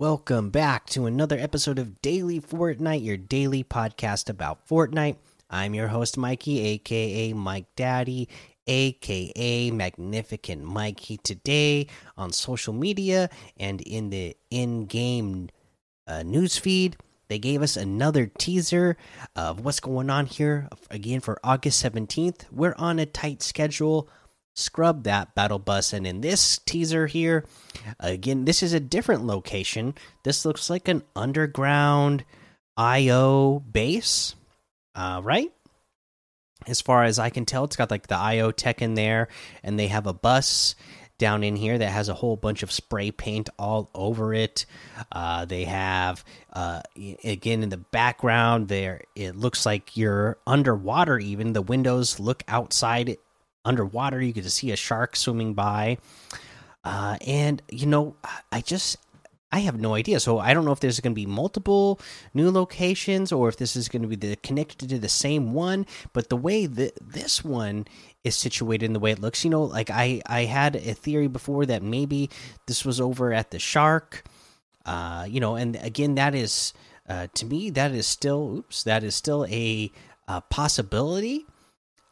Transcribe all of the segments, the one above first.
Welcome back to another episode of Daily Fortnite, your daily podcast about Fortnite. I'm your host, Mikey, aka Mike Daddy, aka Magnificent Mikey. Today on social media and in the in game uh, news feed, they gave us another teaser of what's going on here again for August 17th. We're on a tight schedule scrub that battle bus. And in this teaser here again this is a different location. This looks like an underground io base uh, right? As far as i can tell it's got like the io tech in there and they have a bus down in here that has a whole bunch of spray paint all over it. Uh, they have uh, again in the background there it looks like you're underwater even. The windows look outside underwater. You get to see a shark swimming by. Uh, and, you know, I just. I have no idea. So I don't know if there's going to be multiple new locations or if this is going to be the, connected to the same one. But the way that this one is situated in the way it looks, you know, like I I had a theory before that maybe this was over at the shark. Uh, you know, and again, that is uh, to me that is still oops, that is still a, a possibility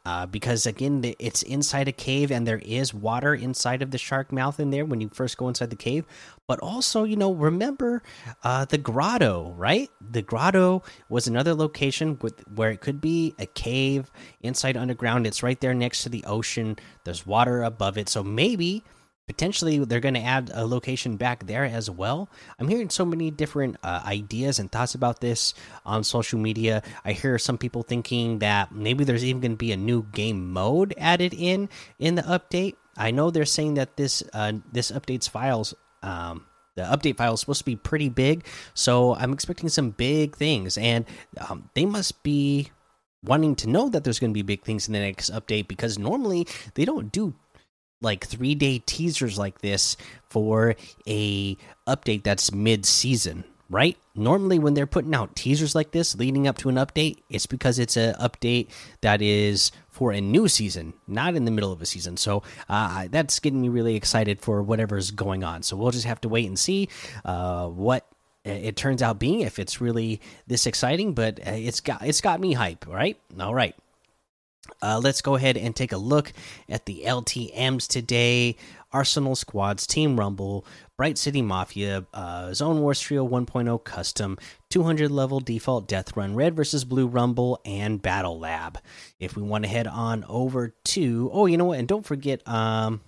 uh, because again it's inside a cave and there is water inside of the shark mouth in there when you first go inside the cave. But also you know remember uh, the grotto right? The grotto was another location with, where it could be a cave inside underground. It's right there next to the ocean. There's water above it. So maybe potentially they're going to add a location back there as well. I'm hearing so many different uh, ideas and thoughts about this on social media. I hear some people thinking that maybe there's even going to be a new game mode added in in the update. I know they're saying that this uh, this updates files um, the update file is supposed to be pretty big. So i'm expecting some big things and um, they must be wanting to know that there's going to be big things in the next update because normally they don't do like three day teasers like this for a update that's mid season right? Normally when they're putting out teasers like this leading up to an update it's because it's an update that is for a new season not in the middle of a season. So uh, that's getting me really excited for whatever's going on. So we'll just have to wait and see uh, what it turns out being if it's really this exciting but uh, it's got it's got me hype right? All right uh, let's go ahead and take a look at the LTMs today. Arsenal Squads, Team Rumble, Bright City Mafia, uh, Zone Wars Trio 1.0 Custom, 200 level default Death Run, Red versus Blue Rumble, and Battle Lab. If we want to head on over to, oh, you know what? And don't forget, um,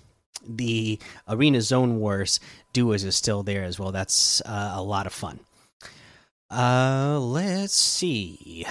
the Arena Zone Wars duos is still there as well. That's uh, a lot of fun. Uh, let's see.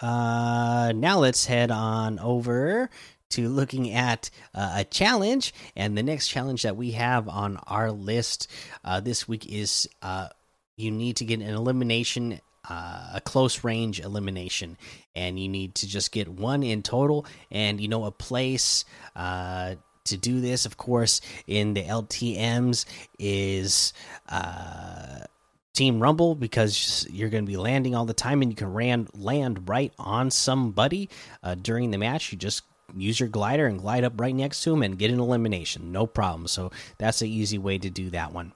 Uh, now let's head on over to looking at uh, a challenge, and the next challenge that we have on our list uh, this week is uh, you need to get an elimination. Uh, a close range elimination, and you need to just get one in total. And you know, a place uh, to do this, of course, in the LTMs is uh, Team Rumble because you're going to be landing all the time and you can ran, land right on somebody uh, during the match. You just use your glider and glide up right next to him and get an elimination. No problem. So that's an easy way to do that one.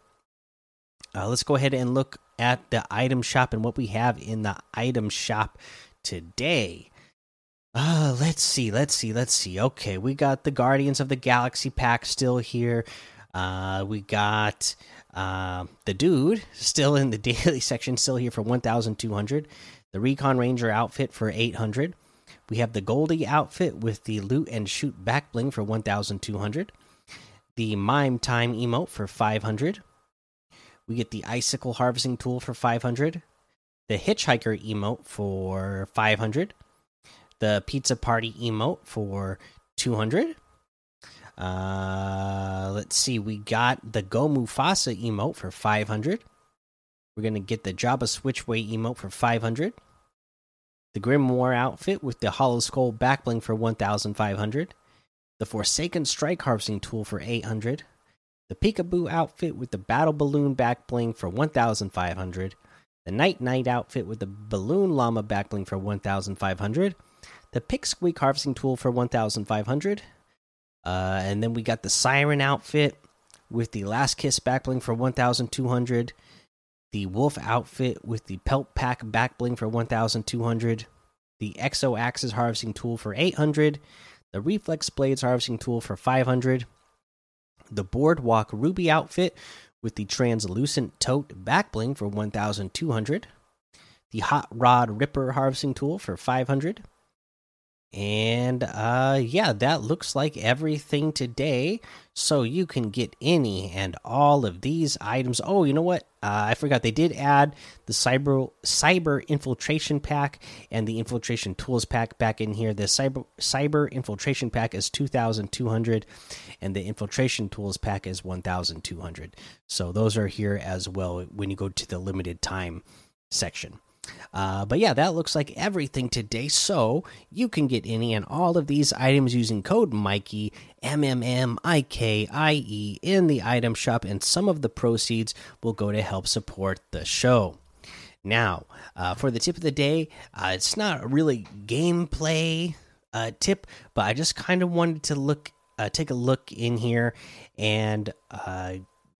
Uh, let's go ahead and look at the item shop and what we have in the item shop today. Uh, let's see, let's see, let's see. Okay, we got the Guardians of the Galaxy pack still here. Uh, we got uh, the dude still in the daily section, still here for 1,200. The Recon Ranger outfit for 800. We have the Goldie outfit with the loot and shoot back bling for 1,200. The Mime Time emote for 500. We get the Icicle Harvesting Tool for 500. The Hitchhiker emote for 500. The Pizza Party emote for 200. Uh, let's see. We got the Go Mufasa emote for 500. We're going to get the Jabba Switchway emote for 500. The Grim War outfit with the Hollow Skull backbling for 1,500. The Forsaken Strike Harvesting Tool for 800. The Peekaboo outfit with the Battle Balloon backbling for 1,500. The Nite Nite outfit with the Balloon Llama backbling for 1,500. The Pick Squeak Harvesting Tool for 1,500 uh, and then we got the Siren outfit with the Last Kiss backbling for 1,200. the Wolf outfit with the Pelt Pack backbling for 1,200, the Exo Axes harvesting tool for 800, the Reflex Blades harvesting tool for 500, the Boardwalk Ruby outfit with the translucent tote backbling for 1200 the hot rod ripper harvesting tool for 500 and uh yeah that looks like everything today. So you can get any and all of these items. Oh you know what? Uh, i forgot. They did add the cyber cyber infiltration pack and the infiltration tools pack back in here. The cyber cyber infiltration pack is 2200 and the infiltration tools pack is 1200 so those are here as well when you go to the limited time section uh, but yeah, that looks like everything today. So you can get any and all of these items using code Mikey M M M I K I E in the item shop, and some of the proceeds will go to help support the show. Now, uh, for the tip of the day, uh, it's not really gameplay uh, tip, but I just kind of wanted to look, uh, take a look in here, and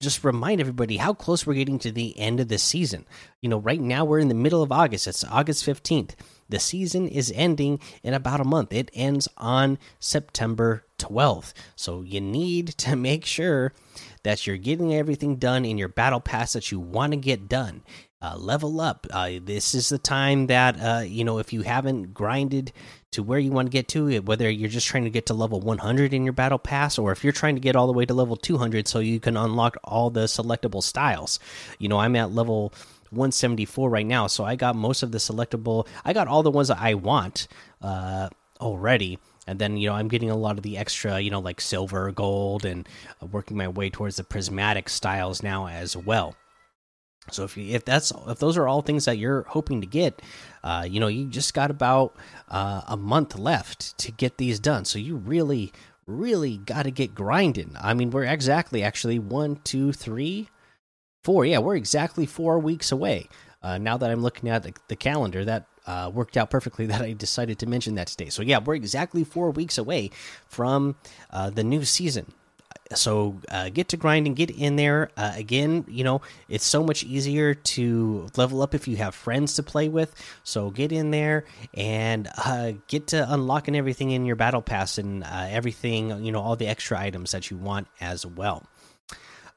just remind everybody how close we're getting to the end of the season. You know, right now we're in the middle of August. It's August 15th. The season is ending in about a month. It ends on September 12th. So you need to make sure that you're getting everything done in your battle pass that you want to get done. Uh, level up. Uh, this is the time that uh, you know if you haven't grinded to where you want to get to, whether you're just trying to get to level 100 in your battle pass, or if you're trying to get all the way to level 200 so you can unlock all the selectable styles. You know, I'm at level 174 right now, so I got most of the selectable. I got all the ones that I want uh, already and then you know i'm getting a lot of the extra you know like silver gold and uh, working my way towards the prismatic styles now as well so if you if that's if those are all things that you're hoping to get uh, you know you just got about uh, a month left to get these done so you really really got to get grinding i mean we're exactly actually one two three four yeah we're exactly four weeks away uh, now that i'm looking at the, the calendar that uh, worked out perfectly that I decided to mention that today. So yeah, we're exactly four weeks away from uh, the new season. So uh, get to grinding, get in there. Uh, again, you know it's so much easier to level up if you have friends to play with. So get in there and uh, get to unlocking everything in your battle pass and uh, everything. You know all the extra items that you want as well.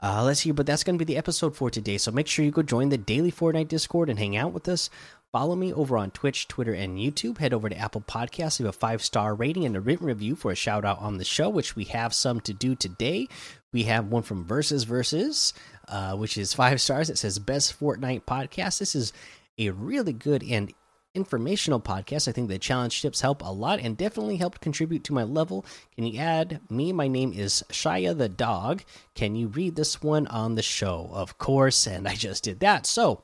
Uh, let's see, but that's going to be the episode for today. So make sure you go join the daily Fortnite Discord and hang out with us. Follow me over on Twitch, Twitter, and YouTube. Head over to Apple Podcasts, leave a five star rating and a written review for a shout out on the show, which we have some to do today. We have one from Versus Versus, uh, which is five stars. It says Best Fortnite Podcast. This is a really good and informational podcast. I think the challenge tips help a lot and definitely helped contribute to my level. Can you add me? My name is Shia the dog. Can you read this one on the show? Of course, and I just did that. So,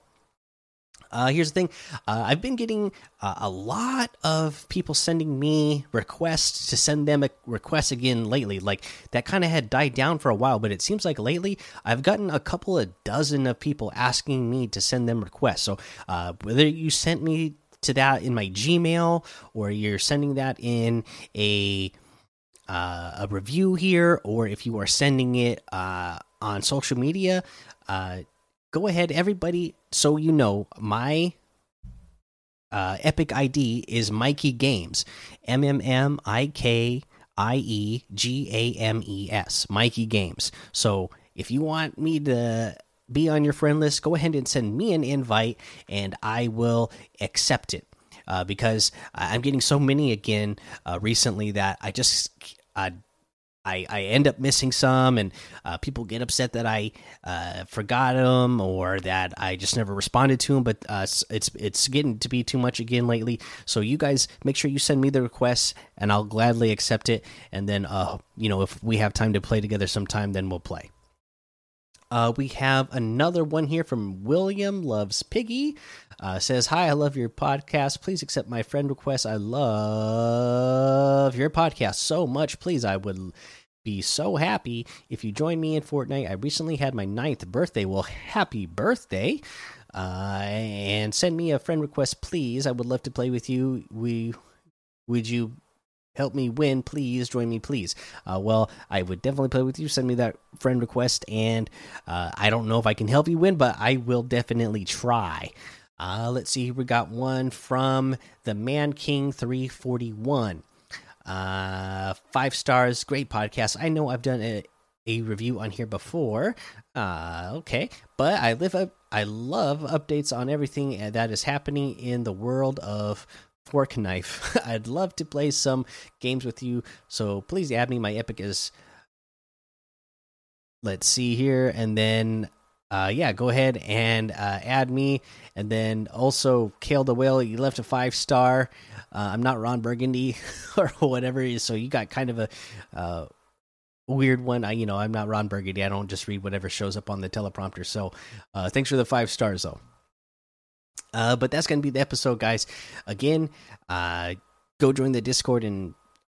uh, here's the thing uh, I've been getting uh, a lot of people sending me requests to send them a request again lately. Like that kind of had died down for a while, but it seems like lately I've gotten a couple of dozen of people asking me to send them requests. So uh, whether you sent me to that in my Gmail or you're sending that in a uh, a review here, or if you are sending it uh, on social media, go ahead, everybody. So you know, my uh, Epic ID is Mikey Games, M M M I K I E G A M E S, Mikey Games. So if you want me to be on your friend list, go ahead and send me an invite, and I will accept it. Uh, because I'm getting so many again uh, recently that I just I, I end up missing some, and uh, people get upset that I uh, forgot them or that I just never responded to them. But uh, it's it's getting to be too much again lately. So you guys make sure you send me the requests, and I'll gladly accept it. And then, uh, you know, if we have time to play together sometime, then we'll play. Uh, we have another one here from William Loves Piggy. Uh, says, Hi, I love your podcast. Please accept my friend request. I love your podcast so much. Please, I would be so happy if you join me in Fortnite. I recently had my ninth birthday. Well, happy birthday. Uh, and send me a friend request, please. I would love to play with you. We would you help me win, please join me, please. Uh, well, I would definitely play with you. Send me that friend request, and uh, I don't know if I can help you win, but I will definitely try. Uh, let's see, we got one from the Man King 341. Uh, five stars, great podcast. I know I've done a, a review on here before. Uh, okay, but I live up. I love updates on everything that is happening in the world of fork knife. I'd love to play some games with you, so please add me. My epic is. Let's see here, and then uh, yeah, go ahead and uh, add me. And then also, Kale the Whale, you left a five star. Uh, I'm not Ron Burgundy or whatever. it is. So you got kind of a uh, weird one. I, you know, I'm not Ron Burgundy. I don't just read whatever shows up on the teleprompter. So uh, thanks for the five stars, though. Uh, but that's going to be the episode, guys. Again, go join the Discord and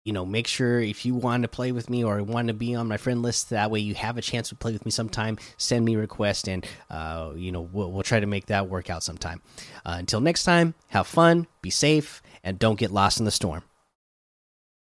you know make sure if you want to play with me or want to be on my friend list that way you have a chance to play with me sometime. Send me a request and uh, you know we'll, we'll, try to make that work out sometime. Uh, until next time have fun be safe and don't get lost in the storm